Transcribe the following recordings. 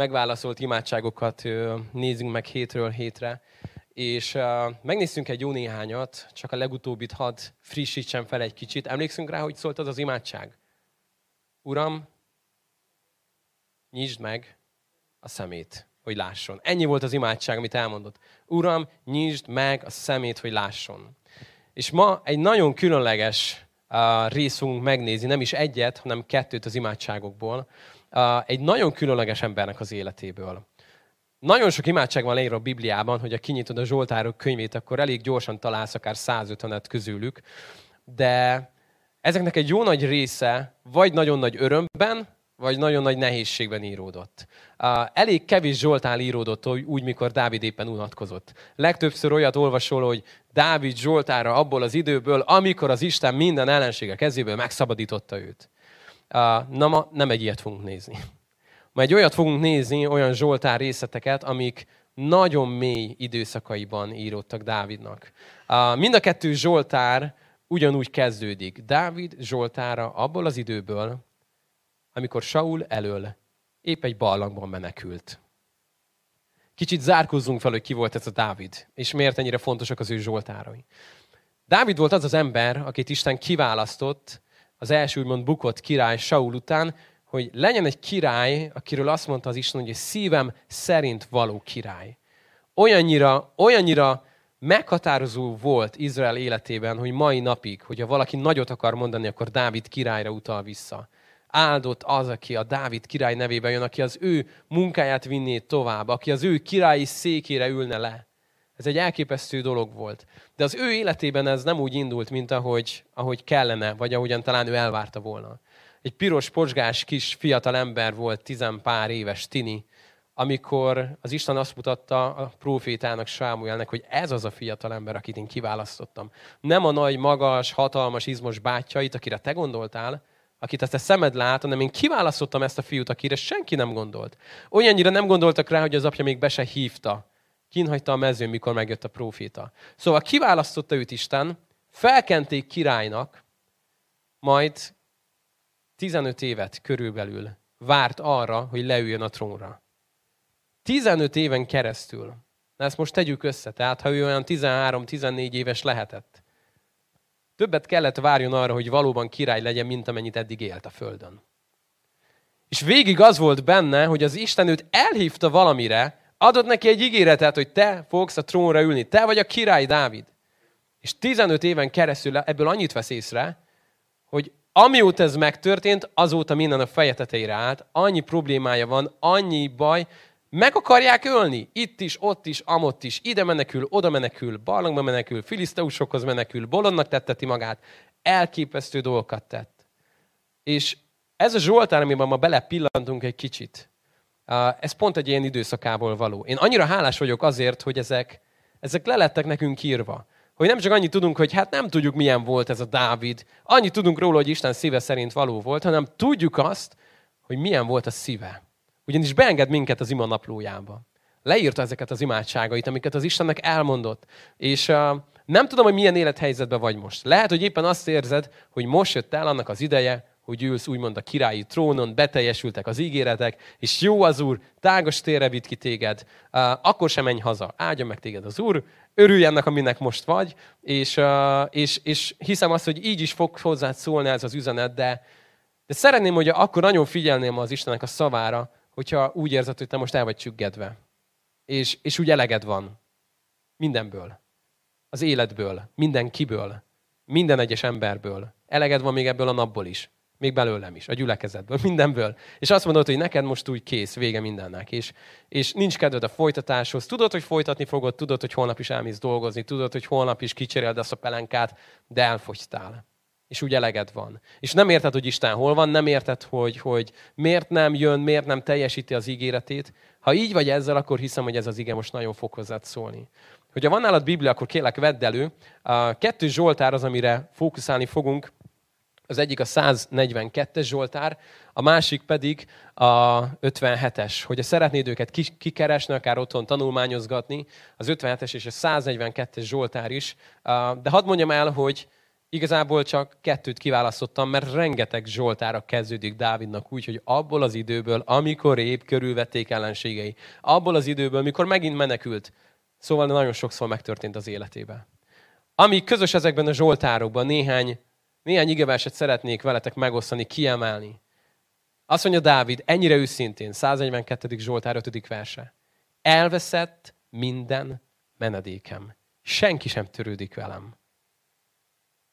megválaszolt imádságokat nézzünk meg hétről hétre, és megnézzünk egy jó néhányat, csak a legutóbbit hadd frissítsem fel egy kicsit. Emlékszünk rá, hogy szólt az az imádság? Uram, nyisd meg a szemét, hogy lásson. Ennyi volt az imádság, amit elmondott. Uram, nyisd meg a szemét, hogy lásson. És ma egy nagyon különleges uh, részt fogunk megnézni, nem is egyet, hanem kettőt az imádságokból. Egy nagyon különleges embernek az életéből. Nagyon sok imádság van leírva a Bibliában, hogy ha kinyitod a Zsoltárok könyvét, akkor elég gyorsan találsz akár 150-et közülük, de ezeknek egy jó nagy része vagy nagyon nagy örömben, vagy nagyon nagy nehézségben íródott. Elég kevés Zsoltál íródott úgy, mikor Dávid éppen unatkozott. Legtöbbször olyat olvasol, hogy Dávid Zsoltára abból az időből, amikor az Isten minden ellensége kezéből megszabadította őt. Na ma nem egy ilyet fogunk nézni. Ma egy olyat fogunk nézni, olyan Zsoltár részleteket, amik nagyon mély időszakaiban íródtak Dávidnak. Mind a kettő Zsoltár ugyanúgy kezdődik. Dávid Zsoltára abból az időből, amikor Saul elől épp egy barlangban menekült. Kicsit zárkózzunk fel, hogy ki volt ez a Dávid, és miért ennyire fontosak az ő zsoltárai. Dávid volt az az ember, akit Isten kiválasztott az első úgymond bukott király Saul után, hogy legyen egy király, akiről azt mondta az Isten, hogy szívem szerint való király. Olyannyira, olyannyira meghatározó volt Izrael életében, hogy mai napig, hogyha valaki nagyot akar mondani, akkor Dávid királyra utal vissza áldott az, aki a Dávid király nevében jön, aki az ő munkáját vinné tovább, aki az ő királyi székére ülne le. Ez egy elképesztő dolog volt. De az ő életében ez nem úgy indult, mint ahogy, ahogy kellene, vagy ahogyan talán ő elvárta volna. Egy piros, pocsgás kis fiatal ember volt, tizen pár éves tini, amikor az Isten azt mutatta a profétának, Sámuelnek, hogy ez az a fiatal ember, akit én kiválasztottam. Nem a nagy, magas, hatalmas, izmos bátyait, akire te gondoltál, akit ezt a szemed lát, hanem én kiválasztottam ezt a fiút, akire senki nem gondolt. Olyannyira nem gondoltak rá, hogy az apja még be se hívta. Kinhagyta a mezőn, mikor megjött a próféta. Szóval kiválasztotta őt Isten, felkenték királynak, majd 15 évet körülbelül várt arra, hogy leüljön a trónra. 15 éven keresztül. Na ezt most tegyük össze, tehát ha ő olyan 13-14 éves lehetett, Többet kellett várjon arra, hogy valóban király legyen, mint amennyit eddig élt a földön. És végig az volt benne, hogy az Isten őt elhívta valamire, adott neki egy ígéretet, hogy te fogsz a trónra ülni, te vagy a király Dávid. És 15 éven keresztül ebből annyit vesz észre, hogy amióta ez megtörtént, azóta minden a feje tetejére állt, annyi problémája van, annyi baj, meg akarják ölni. Itt is, ott is, amott is. Ide menekül, oda menekül, barlangba menekül, filiszteusokhoz menekül, bolondnak tetteti magát. Elképesztő dolgokat tett. És ez a Zsoltár, amiben ma belepillantunk egy kicsit, ez pont egy ilyen időszakából való. Én annyira hálás vagyok azért, hogy ezek, ezek lelettek nekünk írva. Hogy nem csak annyit tudunk, hogy hát nem tudjuk, milyen volt ez a Dávid, annyit tudunk róla, hogy Isten szíve szerint való volt, hanem tudjuk azt, hogy milyen volt a szíve. Ugyanis beenged minket az ima naplójába. Leírta ezeket az imádságait, amiket az Istennek elmondott. És uh, nem tudom, hogy milyen élethelyzetben vagy most. Lehet, hogy éppen azt érzed, hogy most jött el annak az ideje, hogy ülsz úgymond a királyi trónon, beteljesültek az ígéretek, és jó az Úr, tágos térre vitt ki téged, akkor sem menj haza, áldja meg téged az Úr, örülj ennek, aminek most vagy, és, és, és hiszem azt, hogy így is fog hozzád szólni ez az üzenet, de, de szeretném, hogy akkor nagyon figyelném az Istennek a szavára, hogyha úgy érzed, hogy te most el vagy csüggedve. És, és úgy eleged van. Mindenből. Az életből. Mindenkiből. Minden egyes emberből. Eleged van még ebből a napból is. Még belőlem is, a gyülekezetből, mindenből. És azt mondod, hogy neked most úgy kész, vége mindennek. És, és nincs kedved a folytatáshoz. Tudod, hogy folytatni fogod, tudod, hogy holnap is elmész dolgozni, tudod, hogy holnap is kicseréled azt a pelenkát, de elfogytál és úgy eleged van. És nem érted, hogy Isten hol van, nem érted, hogy, hogy miért nem jön, miért nem teljesíti az ígéretét. Ha így vagy ezzel, akkor hiszem, hogy ez az ige most nagyon fog hozzád szólni. Hogyha van nálad Biblia, akkor kérlek vedd elő. A kettő Zsoltár az, amire fókuszálni fogunk. Az egyik a 142-es Zsoltár, a másik pedig a 57-es. Hogyha szeretnéd őket kikeresni, akár otthon tanulmányozgatni, az 57-es és a 142-es Zsoltár is. De hadd mondjam el, hogy Igazából csak kettőt kiválasztottam, mert rengeteg Zsoltára kezdődik Dávidnak úgy, hogy abból az időből, amikor épp körülvették ellenségei, abból az időből, mikor megint menekült, szóval nagyon sokszor megtörtént az életében. Ami közös ezekben a Zsoltárokban, néhány, néhány igeverset szeretnék veletek megosztani, kiemelni. Azt mondja Dávid, ennyire őszintén, 142. Zsoltár 5. verse. Elveszett minden menedékem. Senki sem törődik velem.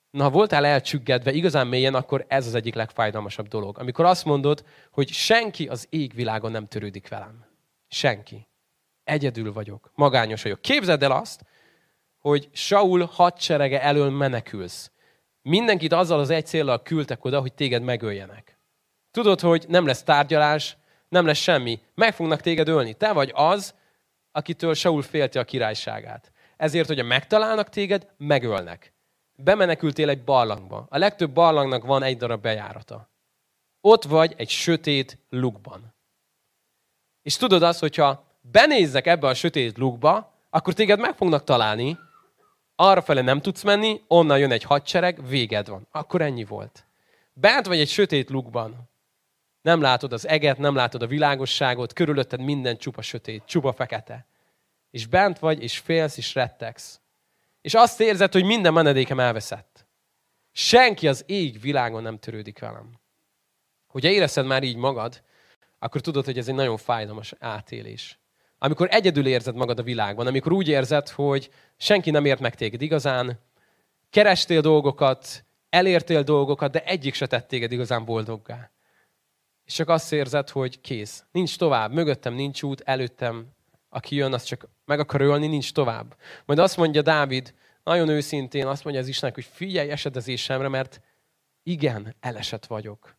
Na, ha voltál elcsüggedve igazán mélyen, akkor ez az egyik legfájdalmasabb dolog. Amikor azt mondod, hogy senki az égvilágon nem törődik velem. Senki. Egyedül vagyok. Magányos vagyok. Képzeld el azt, hogy Saul hadserege elől menekülsz. Mindenkit azzal az egy célral küldtek oda, hogy téged megöljenek. Tudod, hogy nem lesz tárgyalás, nem lesz semmi. Meg fognak téged ölni. Te vagy az, akitől Saul félti a királyságát. Ezért, hogyha megtalálnak téged, megölnek. Bemenekültél egy barlangba. A legtöbb barlangnak van egy darab bejárata. Ott vagy egy sötét lukban. És tudod azt, hogyha benézzek ebbe a sötét lukba, akkor téged meg fognak találni, arra fele nem tudsz menni, onnan jön egy hadsereg, véged van. Akkor ennyi volt. Bent vagy egy sötét lukban. Nem látod az eget, nem látod a világosságot, körülötted minden csupa sötét, csupa fekete. És bent vagy, és félsz, és rettegsz. És azt érzed, hogy minden menedékem elveszett. Senki az ég világon nem törődik velem. Hogyha érezted már így magad, akkor tudod, hogy ez egy nagyon fájdalmas átélés. Amikor egyedül érzed magad a világban, amikor úgy érzed, hogy senki nem ért meg téged igazán, kerestél dolgokat, elértél dolgokat, de egyik se tett téged igazán boldoggá. És csak azt érzed, hogy kész. Nincs tovább. Mögöttem nincs út, előttem, aki jön, az csak meg akar ölni, nincs tovább. Majd azt mondja Dávid, nagyon őszintén azt mondja az Istennek, hogy figyelj esedezésemre, mert igen, elesett vagyok.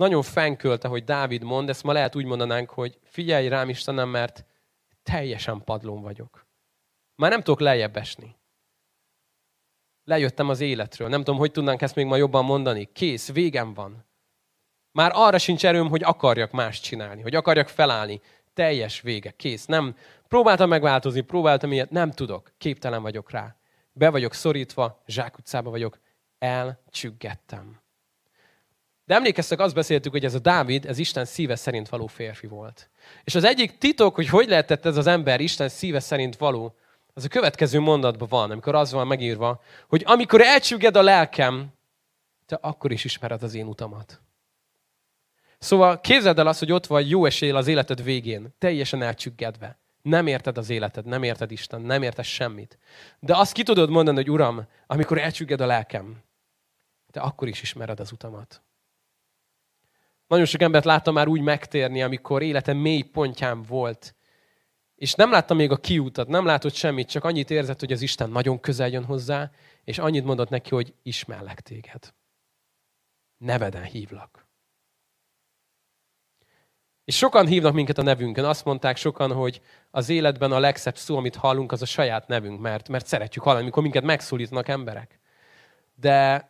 Nagyon fenkölte, hogy Dávid mond, ezt ma lehet úgy mondanánk, hogy figyelj rám Istenem, mert teljesen padlón vagyok. Már nem tudok lejjebb esni. Lejöttem az életről. Nem tudom, hogy tudnánk ezt még ma jobban mondani. Kész, végem van. Már arra sincs erőm, hogy akarjak más csinálni, hogy akarjak felállni. Teljes vége, kész. Nem, próbáltam megváltozni, próbáltam ilyet, nem tudok. Képtelen vagyok rá. Be vagyok szorítva, zsákutcába vagyok. Elcsüggettem. De emlékeztek, azt beszéltük, hogy ez a Dávid, ez Isten szíve szerint való férfi volt. És az egyik titok, hogy hogy lehetett ez az ember Isten szíve szerint való, az a következő mondatban van, amikor az van megírva, hogy amikor elcsügged a lelkem, te akkor is ismered az én utamat. Szóval képzeld el azt, hogy ott vagy jó esél az életed végén, teljesen elcsüggedve. Nem érted az életed, nem érted Isten, nem érted semmit. De azt ki tudod mondani, hogy Uram, amikor elcsügged a lelkem, te akkor is ismered az utamat. Nagyon sok embert láttam már úgy megtérni, amikor élete mély pontján volt. És nem látta még a kiútat, nem látott semmit, csak annyit érzett, hogy az Isten nagyon közel jön hozzá, és annyit mondott neki, hogy ismerlek téged. Neveden hívlak. És sokan hívnak minket a nevünkön. Azt mondták sokan, hogy az életben a legszebb szó, amit hallunk, az a saját nevünk, mert, mert szeretjük hallani, amikor minket megszólítanak emberek. De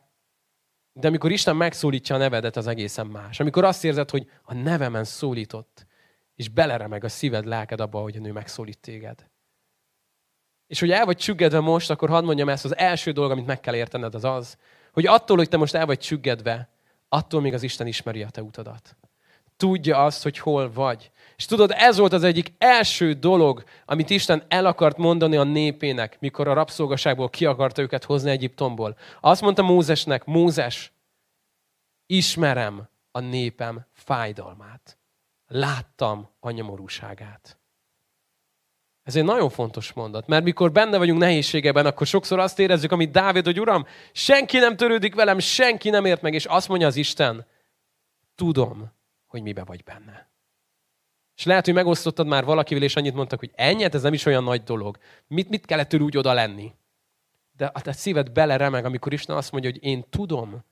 de amikor Isten megszólítja a nevedet, az egészen más. Amikor azt érzed, hogy a nevemen szólított, és beleremeg a szíved, lelked abba, hogy a nő megszólít téged. És hogy el vagy csüggedve most, akkor hadd mondjam ezt, az első dolog, amit meg kell értened, az az, hogy attól, hogy te most el vagy csüggedve, attól még az Isten ismeri a te utadat tudja azt, hogy hol vagy. És tudod, ez volt az egyik első dolog, amit Isten el akart mondani a népének, mikor a rabszolgaságból ki akarta őket hozni Egyiptomból. Azt mondta Mózesnek, Mózes, ismerem a népem fájdalmát. Láttam a nyomorúságát. Ez egy nagyon fontos mondat, mert mikor benne vagyunk nehézségeben, akkor sokszor azt érezzük, amit Dávid, hogy Uram, senki nem törődik velem, senki nem ért meg, és azt mondja az Isten, tudom, hogy mibe vagy benne. És lehet, hogy megosztottad már valakivel, és annyit mondtak, hogy ennyi, hát ez nem is olyan nagy dolog. Mit, mit kellett tőle úgy oda lenni? De a te szíved beleremeg, amikor Isten azt mondja, hogy én tudom,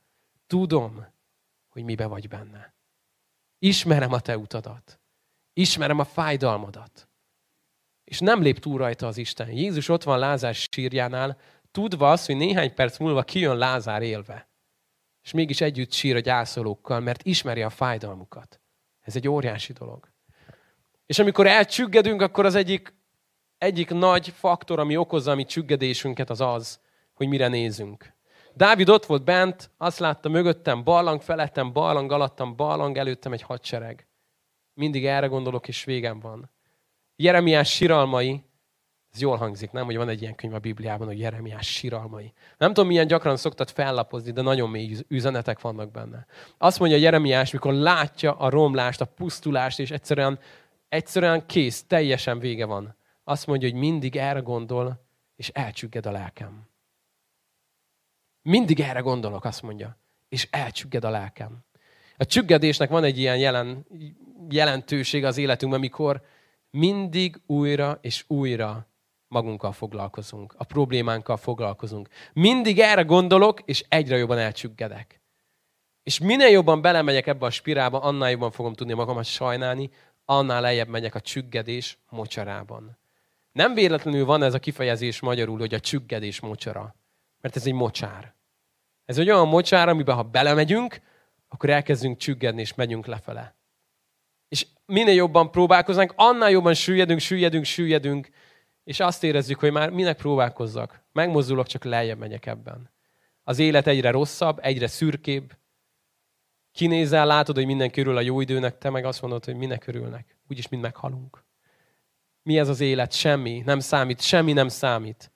tudom, hogy mibe vagy benne. Ismerem a te utadat. Ismerem a fájdalmadat. És nem lép túl rajta az Isten. Jézus ott van Lázár sírjánál, tudva azt, hogy néhány perc múlva kijön Lázár élve és mégis együtt sír a gyászolókkal, mert ismeri a fájdalmukat. Ez egy óriási dolog. És amikor elcsüggedünk, akkor az egyik, egyik nagy faktor, ami okozza a mi csüggedésünket, az az, hogy mire nézünk. Dávid ott volt bent, azt látta mögöttem barlang, felettem barlang, alattam barlang, előttem egy hadsereg. Mindig erre gondolok, és végem van. Jeremiás siralmai, ez jól hangzik, nem? Hogy van egy ilyen könyv a Bibliában, hogy Jeremiás siralmai. Nem tudom, milyen gyakran szoktad fellapozni, de nagyon mély üzenetek vannak benne. Azt mondja Jeremiás, mikor látja a romlást, a pusztulást, és egyszerűen, egyszerűen kész, teljesen vége van. Azt mondja, hogy mindig erre gondol, és elcsügged a lelkem. Mindig erre gondolok, azt mondja, és elcsügged a lelkem. A csüggedésnek van egy ilyen jelen, jelentőség az életünkben, amikor mindig újra és újra magunkkal foglalkozunk, a problémánkkal foglalkozunk. Mindig erre gondolok, és egyre jobban elcsüggedek. És minél jobban belemegyek ebbe a spirálba, annál jobban fogom tudni magamat sajnálni, annál lejjebb megyek a csüggedés mocsarában. Nem véletlenül van ez a kifejezés magyarul, hogy a csüggedés mocsara. Mert ez egy mocsár. Ez egy olyan mocsár, amiben ha belemegyünk, akkor elkezdünk csüggedni, és megyünk lefele. És minél jobban próbálkozunk, annál jobban süllyedünk, süllyedünk, süllyedünk, és azt érezzük, hogy már minek próbálkozzak. Megmozdulok, csak lejjebb megyek ebben. Az élet egyre rosszabb, egyre szürkébb. Kinézel, látod, hogy minden körül a jó időnek, te meg azt mondod, hogy minek örülnek. Úgyis mind meghalunk. Mi ez az élet? Semmi. Nem számít. Semmi nem számít.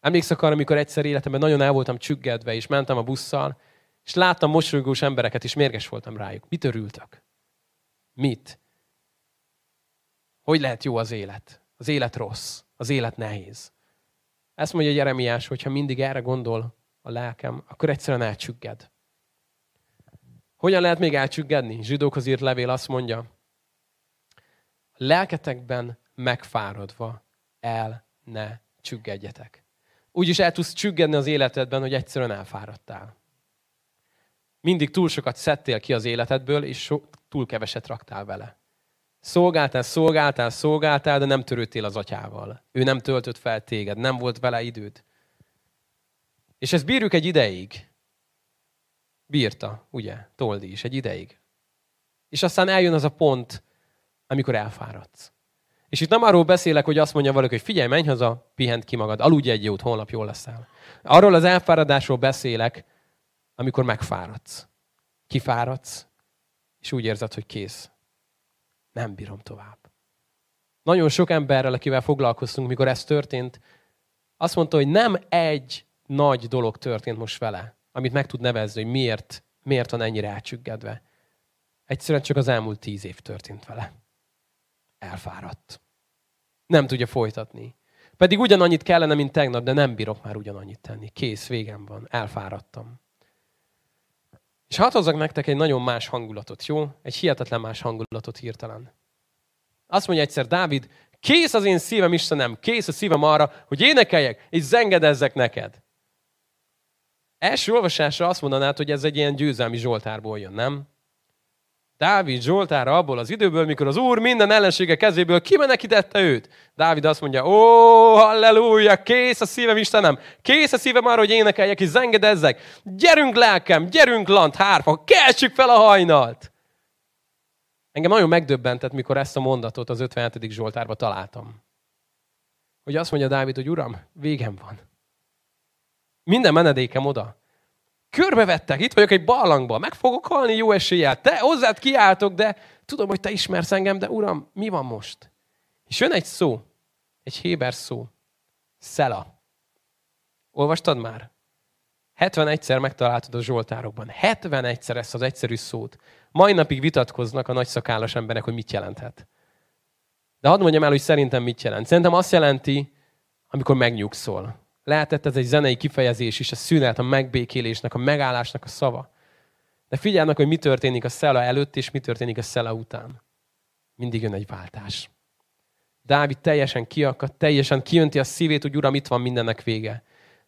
Emlékszek arra, amikor egyszer életemben nagyon el voltam csüggedve, és mentem a busszal, és láttam mosolygós embereket, és mérges voltam rájuk. Mit örültek? Mit? Hogy lehet jó az élet? Az élet rossz. Az élet nehéz. Ezt mondja Jeremiás, hogyha mindig erre gondol a lelkem, akkor egyszerűen elcsügged. Hogyan lehet még elcsüggedni? Zsidókhoz írt levél azt mondja, lelketekben megfáradva el ne csüggedjetek. Úgyis el tudsz csüggedni az életedben, hogy egyszerűen elfáradtál. Mindig túl sokat szedtél ki az életedből, és so, túl keveset raktál vele. Szolgáltál, szolgáltál, szolgáltál, de nem törődtél az atyával. Ő nem töltött fel téged, nem volt vele időd. És ezt bírjuk egy ideig. Bírta, ugye, Toldi is, egy ideig. És aztán eljön az a pont, amikor elfáradsz. És itt nem arról beszélek, hogy azt mondja valaki, hogy figyelj, menj haza, pihent ki magad, aludj egy jót, holnap jól leszel. Arról az elfáradásról beszélek, amikor megfáradsz. Kifáradsz, és úgy érzed, hogy kész. Nem bírom tovább. Nagyon sok emberrel, akivel foglalkoztunk, mikor ez történt, azt mondta, hogy nem egy nagy dolog történt most vele, amit meg tud nevezni, hogy miért, miért van ennyire elcsüggedve. Egyszerűen csak az elmúlt tíz év történt vele elfáradt. Nem tudja folytatni. Pedig ugyanannyit kellene, mint tegnap, de nem bírok már ugyanannyit tenni. Kész, végem van. Elfáradtam. És hadd hozzak nektek egy nagyon más hangulatot, jó? Egy hihetetlen más hangulatot hirtelen. Azt mondja egyszer Dávid, kész az én szívem, Istenem, kész a szívem arra, hogy énekeljek, és zengedezzek neked. Első olvasásra azt mondanád, hogy ez egy ilyen győzelmi zsoltárból jön, nem? Dávid Zsoltára abból az időből, mikor az Úr minden ellensége kezéből kimenekítette őt. Dávid azt mondja, ó, halleluja, kész a szívem, Istenem, kész a szívem arra, hogy énekeljek és zengedezzek. Gyerünk lelkem, gyerünk lant, hárfa, keltsük fel a hajnalt. Engem nagyon megdöbbentett, mikor ezt a mondatot az 57. Zsoltárba találtam. Hogy azt mondja Dávid, hogy Uram, végem van. Minden menedékem oda. Körbevettek, itt vagyok egy barlangban, meg fogok halni jó eséllyel. Te hozzád kiáltok, de tudom, hogy te ismersz engem, de uram, mi van most? És jön egy szó, egy héber szó. Szela. Olvastad már? 71-szer megtaláltad a Zsoltárokban. 71-szer ezt az egyszerű szót. Mai napig vitatkoznak a nagyszakállas emberek, hogy mit jelenthet. De hadd mondjam el, hogy szerintem mit jelent. Szerintem azt jelenti, amikor megnyugszol. Lehetett ez egy zenei kifejezés is, a szünet, a megbékélésnek, a megállásnak a szava. De figyelnek, hogy mi történik a szela előtt, és mi történik a szela után. Mindig jön egy váltás. Dávid teljesen kiakad, teljesen kijönti a szívét, hogy Uram, itt van mindennek vége.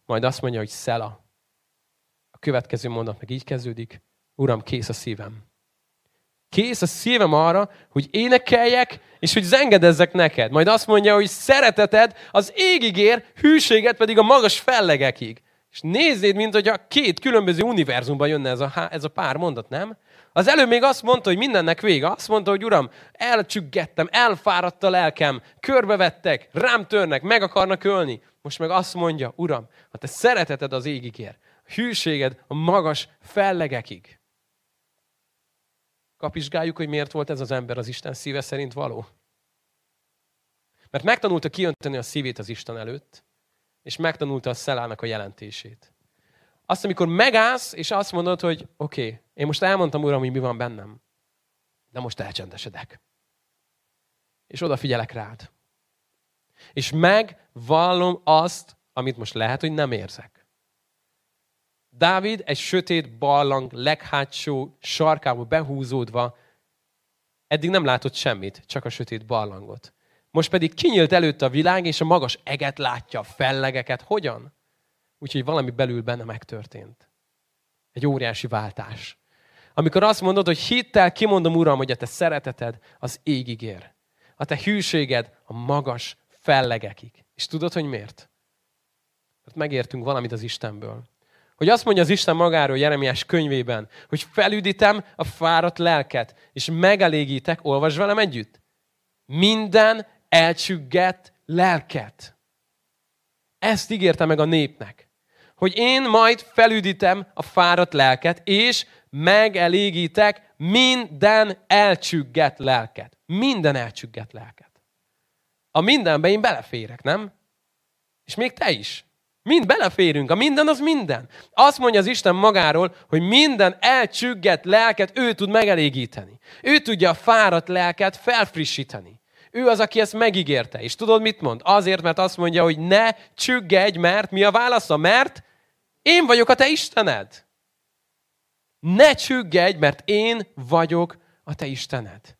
Majd azt mondja, hogy szela. A következő mondat meg így kezdődik. Uram, kész a szívem. Kész a szívem arra, hogy énekeljek, és hogy zengedezzek neked. Majd azt mondja, hogy szereteted az égig ér, hűséget pedig a magas fellegekig. És nézzéd, mint hogy a két különböző univerzumban jönne ez a, ez a pár mondat, nem? Az előbb még azt mondta, hogy mindennek vége. Azt mondta, hogy Uram, elcsüggettem, elfáradt a lelkem, körbevettek, rám törnek, meg akarnak ölni. Most meg azt mondja, Uram, ha te szereteted az égig ér, hűséged a magas fellegekig. Kapizsgáljuk, hogy miért volt ez az ember az Isten szíve szerint való. Mert megtanulta kiönteni a szívét az Isten előtt, és megtanulta a szelának a jelentését. Azt, amikor megállsz, és azt mondod, hogy oké, okay, én most elmondtam, Uram, hogy mi van bennem, de most elcsendesedek. És odafigyelek rád. És megvallom azt, amit most lehet, hogy nem érzek. Dávid egy sötét ballang leghátsó sarkába behúzódva eddig nem látott semmit, csak a sötét barlangot. Most pedig kinyílt előtte a világ, és a magas eget látja, a fellegeket. Hogyan? Úgyhogy valami belül benne megtörtént. Egy óriási váltás. Amikor azt mondod, hogy hittel kimondom, Uram, hogy a te szereteted az égig ér. A te hűséged a magas fellegekig. És tudod, hogy miért? Mert megértünk valamit az Istenből. Hogy azt mondja az Isten magáról Jeremiás könyvében, hogy felüdítem a fáradt lelket, és megelégítek, olvasd velem együtt, minden elcsüggett lelket. Ezt ígérte meg a népnek. Hogy én majd felüdítem a fáradt lelket, és megelégítek minden elcsüggett lelket. Minden elcsüggett lelket. A mindenbe én beleférek, nem? És még te is. Mind beleférünk. A minden az minden. Azt mondja az Isten magáról, hogy minden elcsüggett lelket ő tud megelégíteni. Ő tudja a fáradt lelket felfrissíteni. Ő az, aki ezt megígérte. És tudod, mit mond? Azért, mert azt mondja, hogy ne csüggedj, mert mi a válasza? Mert én vagyok a te Istened. Ne csüggedj, mert én vagyok a te Istened.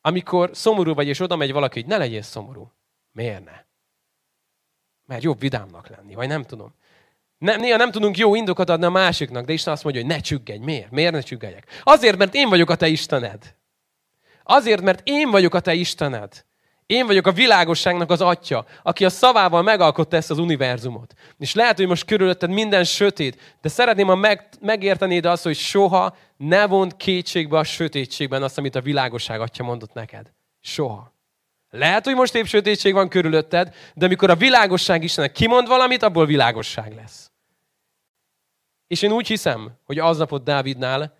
Amikor szomorú vagy, és oda megy valaki, hogy ne legyél szomorú. Miért ne? Mert jobb vidámnak lenni, vagy nem tudom. Nem, néha nem tudunk jó indokat adni a másiknak, de Isten azt mondja, hogy ne csüggedj. Miért? Miért ne csüggedjek? Azért, mert én vagyok a te Istened. Azért, mert én vagyok a te Istened. Én vagyok a világosságnak az atya, aki a szavával megalkotta ezt az univerzumot. És lehet, hogy most körülötted minden sötét, de szeretném, ha meg, megértenéd azt, hogy soha ne vond kétségbe a sötétségben azt, amit a világosság atya mondott neked. Soha. Lehet, hogy most épp sötétség van körülötted, de amikor a világosság Istennek kimond valamit, abból világosság lesz. És én úgy hiszem, hogy aznapot Dávidnál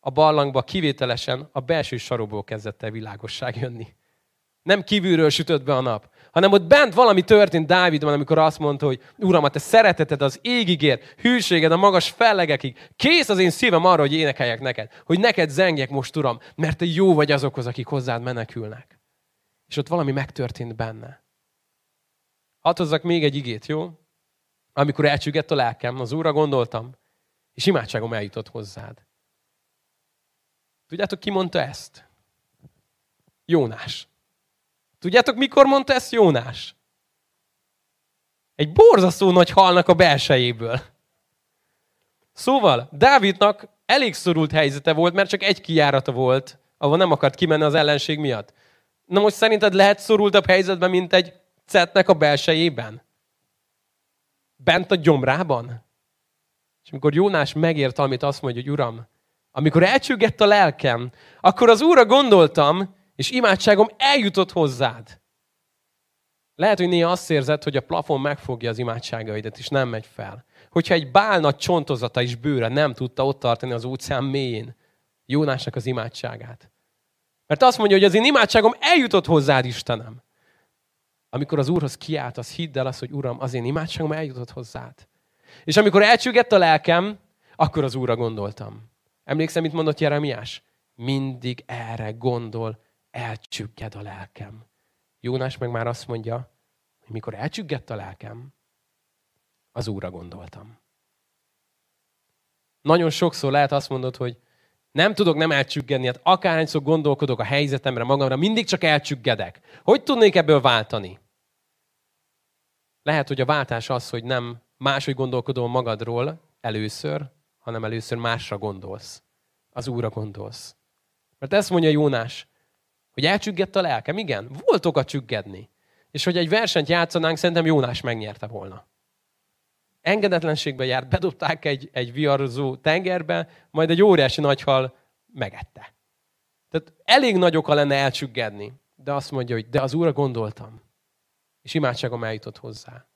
a barlangba kivételesen a belső sarokból kezdett el világosság jönni. Nem kívülről sütött be a nap, hanem ott bent valami történt Dávidban, amikor azt mondta, hogy Uram, a te szereteted az égig ér, hűséged a magas fellegekig. Kész az én szívem arra, hogy énekeljek neked, hogy neked zengjek most, Uram, mert te jó vagy azokhoz, akik hozzád menekülnek. És ott valami megtörtént benne. Hadd hozzak még egy igét, jó? Amikor elcsüggett a lelkem, az Úrra gondoltam, és imádságom eljutott hozzád. Tudjátok, ki mondta ezt? Jónás. Tudjátok, mikor mondta ezt Jónás? Egy borzasztó nagy halnak a belsejéből. Szóval, Dávidnak elég szorult helyzete volt, mert csak egy kijárata volt, ahol nem akart kimenni az ellenség miatt. Na most szerinted lehet szorultabb helyzetben, mint egy cetnek a belsejében? Bent a gyomrában? És amikor Jónás megért amit azt mondja, hogy Uram, amikor elcsüggett a lelkem, akkor az Úrra gondoltam, és imádságom eljutott hozzád. Lehet, hogy néha azt érzed, hogy a plafon megfogja az imádságaidat, és nem megy fel. Hogyha egy bál nagy csontozata is bőre nem tudta ott tartani az óceán mélyén Jónásnak az imádságát. Mert azt mondja, hogy az én imádságom eljutott hozzád, Istenem. Amikor az Úrhoz kiállt, az hidd el azt, hogy Uram, az én imádságom eljutott hozzád. És amikor elcsüggett a lelkem, akkor az Úrra gondoltam. Emlékszem, mit mondott Jeremiás? Mindig erre gondol, elcsügged a lelkem. Jónás meg már azt mondja, hogy mikor elcsüggett a lelkem, az Úrra gondoltam. Nagyon sokszor lehet azt mondod, hogy nem tudok nem elcsüggedni, hát akárhányszor gondolkodok a helyzetemre, magamra, mindig csak elcsüggedek. Hogy tudnék ebből váltani? Lehet, hogy a váltás az, hogy nem máshogy gondolkodom magadról először, hanem először másra gondolsz. Az Úrra gondolsz. Mert ezt mondja Jónás, hogy elcsüggett a lelkem. Igen, volt oka csüggedni. És hogy egy versenyt játszanánk, szerintem Jónás megnyerte volna. Engedetlenségbe járt, bedobták egy, egy viarzó tengerbe, majd egy óriási nagyhal megette. Tehát elég nagy oka lenne elcsüggedni. De azt mondja, hogy de az Úrra gondoltam. És imádságom eljutott hozzá.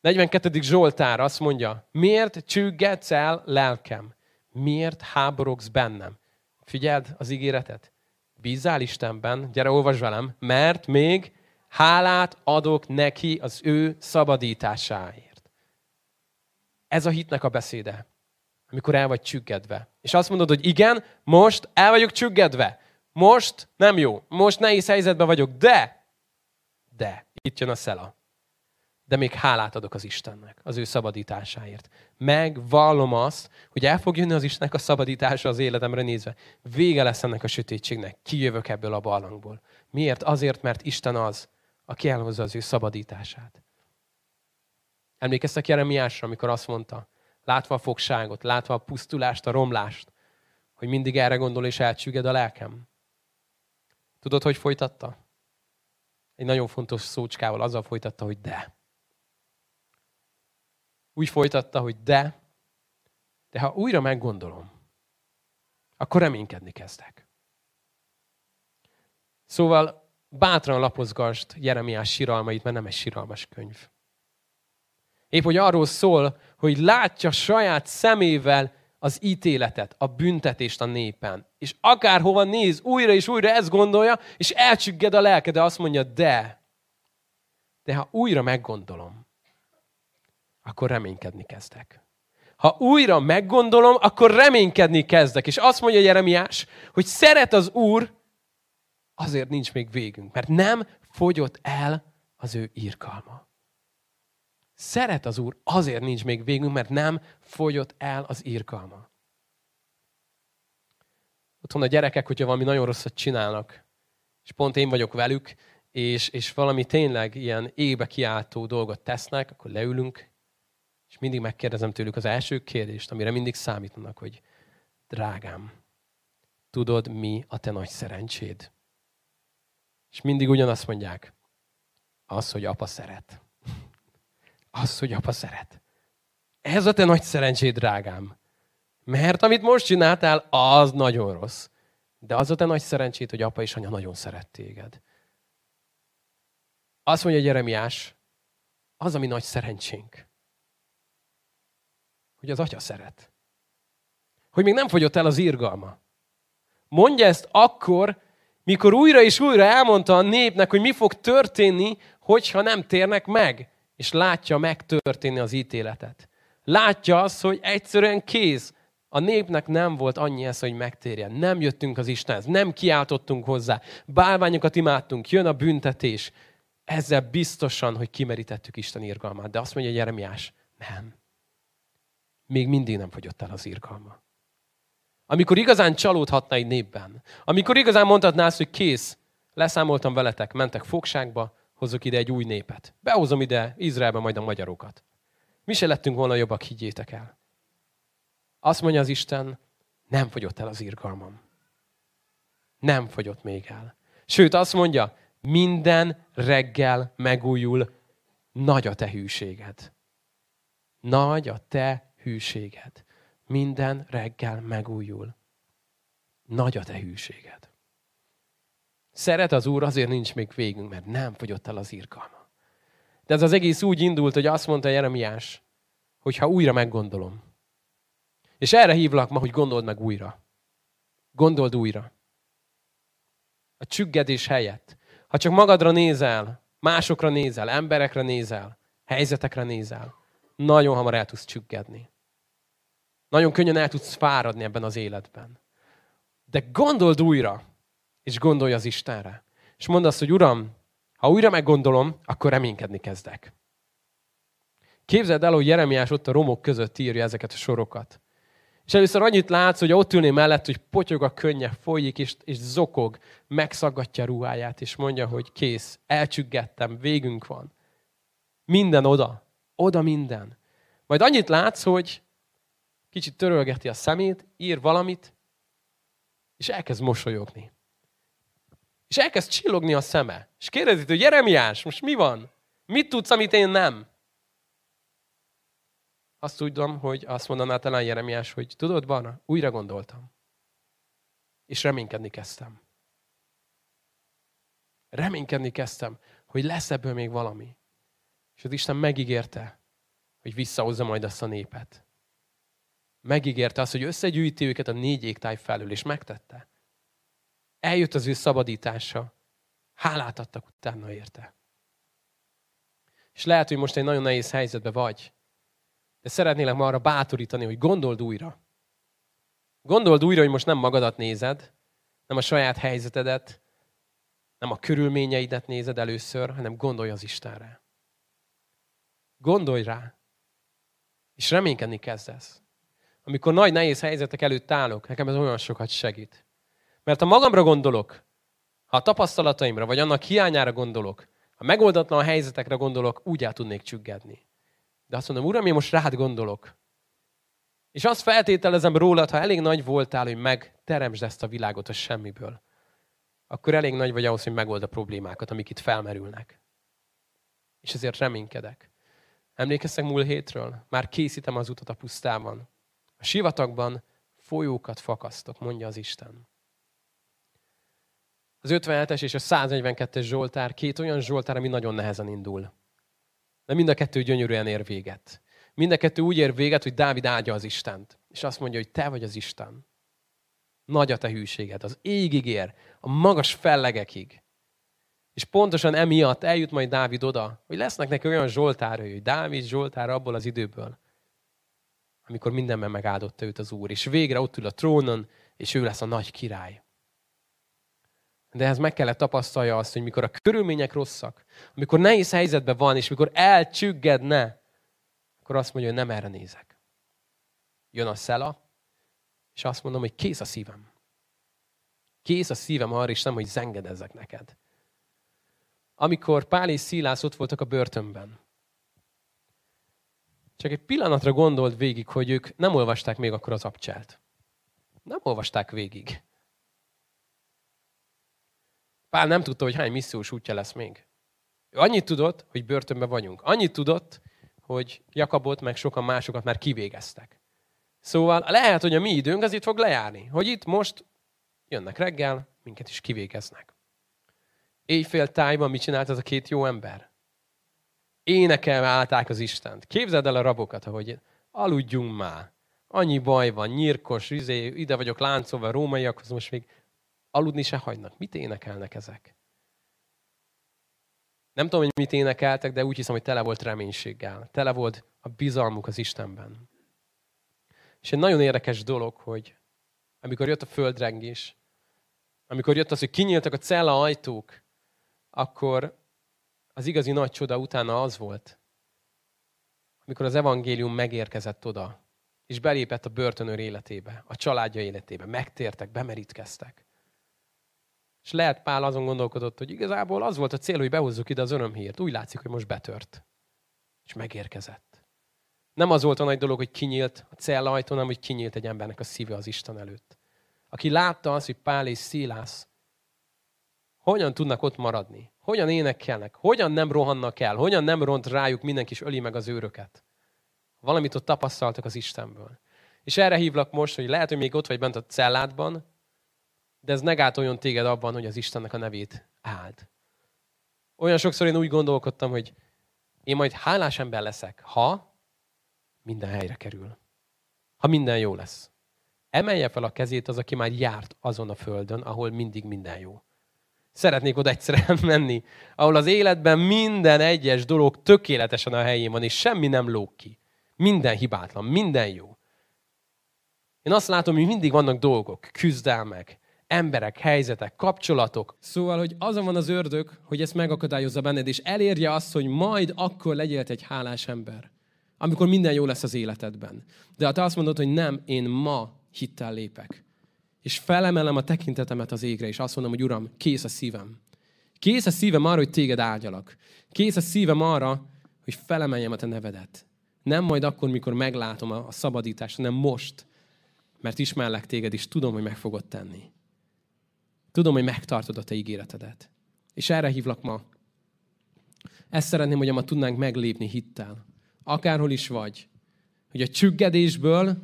42. Zsoltár azt mondja, miért csüggedsz el lelkem? Miért háborogsz bennem? Figyeld az ígéretet. Bízzál Istenben, gyere olvasd velem, mert még hálát adok neki az ő szabadításáért. Ez a hitnek a beszéde, amikor el vagy csüggedve. És azt mondod, hogy igen, most el vagyok csüggedve. Most nem jó. Most nehéz helyzetben vagyok, de, de, itt jön a szela de még hálát adok az Istennek, az ő szabadításáért. Megvallom azt, hogy el fog jönni az Istennek a szabadítása az életemre nézve. Vége lesz ennek a sötétségnek. Kijövök ebből a barlangból. Miért? Azért, mert Isten az, aki elhozza az ő szabadítását. Emlékeztek Jeremiásra, amikor azt mondta, látva a fogságot, látva a pusztulást, a romlást, hogy mindig erre gondol és elcsügged a lelkem. Tudod, hogy folytatta? Egy nagyon fontos szócskával azzal folytatta, hogy de úgy folytatta, hogy de, de ha újra meggondolom, akkor reménykedni kezdek. Szóval bátran lapozgast Jeremiás siralmait, mert nem egy siralmas könyv. Épp, hogy arról szól, hogy látja saját szemével az ítéletet, a büntetést a népen. És akárhova néz, újra és újra ezt gondolja, és elcsügged a lelke, de azt mondja, de, de ha újra meggondolom, akkor reménykedni kezdek. Ha újra meggondolom, akkor reménykedni kezdek. És azt mondja Jeremiás, hogy szeret az Úr, azért nincs még végünk, mert nem fogyott el az ő írkalma. Szeret az Úr, azért nincs még végünk, mert nem fogyott el az írkalma. Otthon a gyerekek, hogyha valami nagyon rosszat csinálnak, és pont én vagyok velük, és, és valami tényleg ilyen ébe kiáltó dolgot tesznek, akkor leülünk, és mindig megkérdezem tőlük az első kérdést, amire mindig számítanak, hogy drágám, tudod, mi a te nagy szerencséd? És mindig ugyanazt mondják, az, hogy apa szeret. Az, hogy apa szeret. Ez a te nagy szerencséd, drágám. Mert amit most csináltál, az nagyon rossz. De az a te nagy szerencséd, hogy apa és anya nagyon szeret téged. Azt mondja Jeremiás, az, ami nagy szerencsénk hogy az atya szeret. Hogy még nem fogyott el az írgalma. Mondja ezt akkor, mikor újra és újra elmondta a népnek, hogy mi fog történni, hogyha nem térnek meg. És látja megtörténni az ítéletet. Látja azt, hogy egyszerűen kéz. A népnek nem volt annyi ez, hogy megtérjen. Nem jöttünk az Istenhez, nem kiáltottunk hozzá. Bálványokat imádtunk, jön a büntetés. Ezzel biztosan, hogy kimerítettük Isten irgalmát. De azt mondja Jeremiás, nem még mindig nem fogyott el az irgalma. Amikor igazán csalódhatna egy népben, amikor igazán mondhatná azt, hogy kész, leszámoltam veletek, mentek fogságba, hozok ide egy új népet. Behozom ide Izraelbe majd a magyarokat. Mi se lettünk volna jobbak, higgyétek el. Azt mondja az Isten, nem fogyott el az irgalmam. Nem fogyott még el. Sőt, azt mondja, minden reggel megújul nagy a te hűséged. Nagy a te hűséged. Minden reggel megújul. Nagy a te hűséged. Szeret az Úr, azért nincs még végünk, mert nem fogyott el az írkalma. De ez az egész úgy indult, hogy azt mondta Jeremiás, hogy ha újra meggondolom. És erre hívlak ma, hogy gondold meg újra. Gondold újra. A csüggedés helyett. Ha csak magadra nézel, másokra nézel, emberekre nézel, helyzetekre nézel, nagyon hamar el tudsz csüggedni. Nagyon könnyen el tudsz fáradni ebben az életben. De gondold újra, és gondolj az Istenre. És mondd azt, hogy Uram, ha újra meggondolom, akkor reménykedni kezdek. Képzeld el, hogy Jeremiás ott a romok között írja ezeket a sorokat. És először annyit látsz, hogy ott ülné mellett, hogy potyog a könnye, folyik, és, és zokog, megszaggatja ruháját, és mondja, hogy kész, elcsüggettem, végünk van. Minden oda, oda minden. Majd annyit látsz, hogy kicsit törölgeti a szemét, ír valamit, és elkezd mosolyogni. És elkezd csillogni a szeme. És kérdezi, hogy Jeremiás, most mi van? Mit tudsz, amit én nem? Azt tudom, hogy azt mondaná talán Jeremiás, hogy tudod, Barna, újra gondoltam. És reménykedni kezdtem. Reménykedni kezdtem, hogy lesz ebből még valami. És az Isten megígérte, hogy visszahozza majd azt a népet. Megígérte azt, hogy összegyűjti őket a négy égtáj felül, és megtette. Eljött az ő szabadítása. Hálát adtak utána érte. És lehet, hogy most egy nagyon nehéz helyzetbe vagy. De szeretnélek ma arra bátorítani, hogy gondold újra. Gondold újra, hogy most nem magadat nézed, nem a saját helyzetedet, nem a körülményeidet nézed először, hanem gondolj az Istenre. Gondolj rá. És reménykedni kezdesz. Amikor nagy nehéz helyzetek előtt állok, nekem ez olyan sokat segít. Mert ha magamra gondolok, ha a tapasztalataimra, vagy annak hiányára gondolok, ha megoldatlan helyzetekre gondolok, úgy el tudnék csüggedni. De azt mondom, Uram, én most rád gondolok. És azt feltételezem rólad, ha elég nagy voltál, hogy megteremtsd ezt a világot a semmiből, akkor elég nagy vagy ahhoz, hogy megold a problémákat, amik itt felmerülnek. És ezért reménykedek. Emlékeztek múlt hétről? Már készítem az utat a pusztában. A sivatagban folyókat fakasztok, mondja az Isten. Az 57-es és a 142-es Zsoltár két olyan Zsoltár, ami nagyon nehezen indul. De mind a kettő gyönyörűen ér véget. Mind a kettő úgy ér véget, hogy Dávid áldja az Istent. És azt mondja, hogy te vagy az Isten. Nagy a te hűséged. Az égig ér, a magas fellegekig. És pontosan emiatt eljut majd Dávid oda, hogy lesznek neki olyan Zsoltárai, hogy Dávid Zsoltár abból az időből, amikor mindenben megáldotta őt az Úr. És végre ott ül a trónon, és ő lesz a nagy király. De ez meg kellett tapasztalja azt, hogy mikor a körülmények rosszak, amikor nehéz helyzetben van, és mikor elcsüggedne, akkor azt mondja, hogy nem erre nézek. Jön a szela, és azt mondom, hogy kész a szívem. Kész a szívem arra is nem, hogy zengedezzek neked. Amikor Pál és Szilász ott voltak a börtönben, csak egy pillanatra gondolt végig, hogy ők nem olvasták még akkor az abcselt. Nem olvasták végig. Pál nem tudta, hogy hány missziós útja lesz még. Ő annyit tudott, hogy börtönben vagyunk. Annyit tudott, hogy Jakabot meg sokan másokat már kivégeztek. Szóval lehet, hogy a mi időnk az itt fog lejárni. Hogy itt most jönnek reggel, minket is kivégeznek. Éjfél tájban mit csinált az a két jó ember? Énekelve állták az Istent. Képzeld el a rabokat, ahogy aludjunk már. Annyi baj van, nyírkos, izé, ide vagyok láncolva, rómaiakhoz most még aludni se hagynak. Mit énekelnek ezek? Nem tudom, hogy mit énekeltek, de úgy hiszem, hogy tele volt reménységgel. Tele volt a bizalmuk az Istenben. És egy nagyon érdekes dolog, hogy amikor jött a földrengés, amikor jött az, hogy kinyíltak a cella ajtók, akkor az igazi nagy csoda utána az volt, amikor az evangélium megérkezett oda, és belépett a börtönőr életébe, a családja életébe, megtértek, bemerítkeztek. És lehet Pál azon gondolkodott, hogy igazából az volt a cél, hogy behozzuk ide az örömhírt. Úgy látszik, hogy most betört. És megérkezett. Nem az volt a nagy dolog, hogy kinyílt a cella ajtó, hanem hogy kinyílt egy embernek a szíve az Isten előtt. Aki látta azt, hogy Pál és Szilász hogyan tudnak ott maradni, hogyan énekelnek, hogyan nem rohannak el, hogyan nem ront rájuk mindenki is öli meg az őröket. Valamit ott tapasztaltak az Istenből. És erre hívlak most, hogy lehet, hogy még ott vagy bent a celládban, de ez ne gátoljon téged abban, hogy az Istennek a nevét áld. Olyan sokszor én úgy gondolkodtam, hogy én majd hálás ember leszek, ha minden helyre kerül. Ha minden jó lesz. Emelje fel a kezét az, aki már járt azon a földön, ahol mindig minden jó. Szeretnék oda egyszer menni, ahol az életben minden egyes dolog tökéletesen a helyén van, és semmi nem lóg ki. Minden hibátlan, minden jó. Én azt látom, hogy mindig vannak dolgok, küzdelmek, emberek, helyzetek, kapcsolatok. Szóval, hogy azon van az ördög, hogy ezt megakadályozza benned, és elérje azt, hogy majd akkor legyél egy hálás ember. Amikor minden jó lesz az életedben. De ha te azt mondod, hogy nem, én ma hittel lépek. És felemelem a tekintetemet az égre, és azt mondom, hogy Uram, kész a szívem. Kész a szívem arra, hogy téged áldjalak. Kész a szívem arra, hogy felemeljem a te nevedet. Nem majd akkor, mikor meglátom a szabadítást, hanem most. Mert ismerlek téged, és tudom, hogy meg fogod tenni. Tudom, hogy megtartod a te ígéretedet. És erre hívlak ma. Ezt szeretném, hogy ma tudnánk meglépni hittel. Akárhol is vagy. hogy a csüggedésből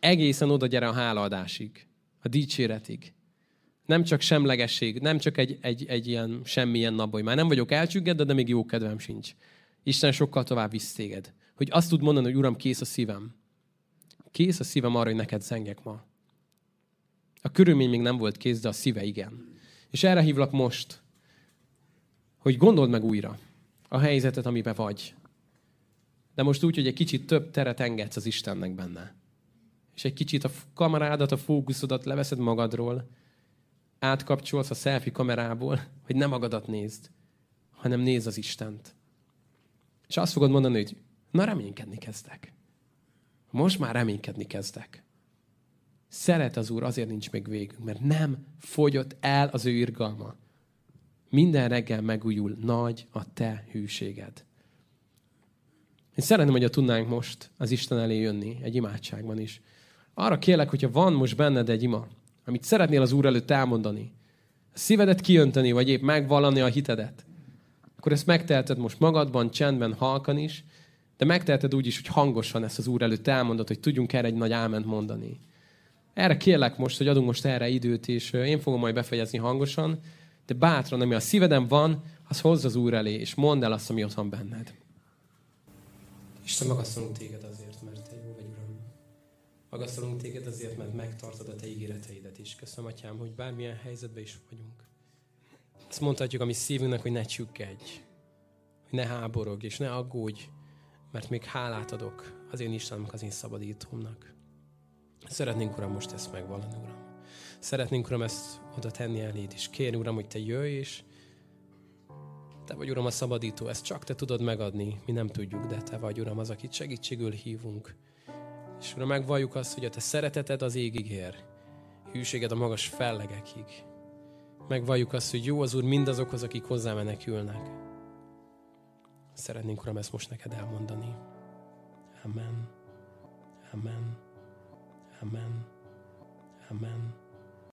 egészen oda gyere a hálaadásig, a dicséretig. Nem csak semlegesség, nem csak egy, egy, egy ilyen semmilyen nap, hogy már nem vagyok elcsüggedve, de még jó kedvem sincs. Isten sokkal tovább visz téged. Hogy azt tud mondani, hogy Uram, kész a szívem. Kész a szívem arra, hogy neked zengek ma. A körülmény még nem volt kész, de a szíve igen. És erre hívlak most, hogy gondold meg újra a helyzetet, amiben vagy. De most úgy, hogy egy kicsit több teret engedsz az Istennek benne. És egy kicsit a kamerádat, a fókuszodat leveszed magadról, átkapcsolsz a selfie kamerából, hogy nem magadat nézd, hanem nézd az Istent. És azt fogod mondani, hogy na reménykedni kezdek. Most már reménykedni kezdek. Szeret az Úr, azért nincs még végünk, mert nem fogyott el az ő irgalma. Minden reggel megújul nagy a te hűséged. Én szeretném, hogy tudnánk most az Isten elé jönni, egy imádságban is. Arra kérlek, hogyha van most benned egy ima, amit szeretnél az Úr előtt elmondani, a szívedet kiönteni, vagy épp megvallani a hitedet, akkor ezt megteheted most magadban, csendben, halkan is, de megteheted úgy is, hogy hangosan ezt az Úr előtt elmondod, hogy tudjunk erre egy nagy áment mondani. Erre kérlek most, hogy adunk most erre időt, és én fogom majd befejezni hangosan, de bátran, ami a szíveden van, az hozz az Úr elé, és mondd el azt, ami ott van benned. Isten, magasztalunk téged azért, mert te jó vagy, Uram. Magasztalunk téged azért, mert megtartod a te ígéreteidet is. Köszönöm, Atyám, hogy bármilyen helyzetben is vagyunk. Ezt mondhatjuk a mi szívünknek, hogy ne csüggedj, hogy ne háborog, és ne aggódj, mert még hálát adok az én Istenemnek, az én szabadítómnak. Szeretnénk, Uram, most ezt megvallani, Uram. Szeretnénk, Uram, ezt oda tenni eléd, és kérni, Uram, hogy Te jöjj, és Te vagy, Uram, a szabadító, ezt csak Te tudod megadni, mi nem tudjuk, de Te vagy, Uram, az, akit segítségül hívunk. És Uram, megvalljuk azt, hogy a Te szereteted az égig ér, hűséged a magas fellegekig. Megvalljuk azt, hogy jó az Úr mindazokhoz, akik hozzá menekülnek. Szeretnénk, Uram, ezt most neked elmondani. Amen. Amen. Amen. Amen.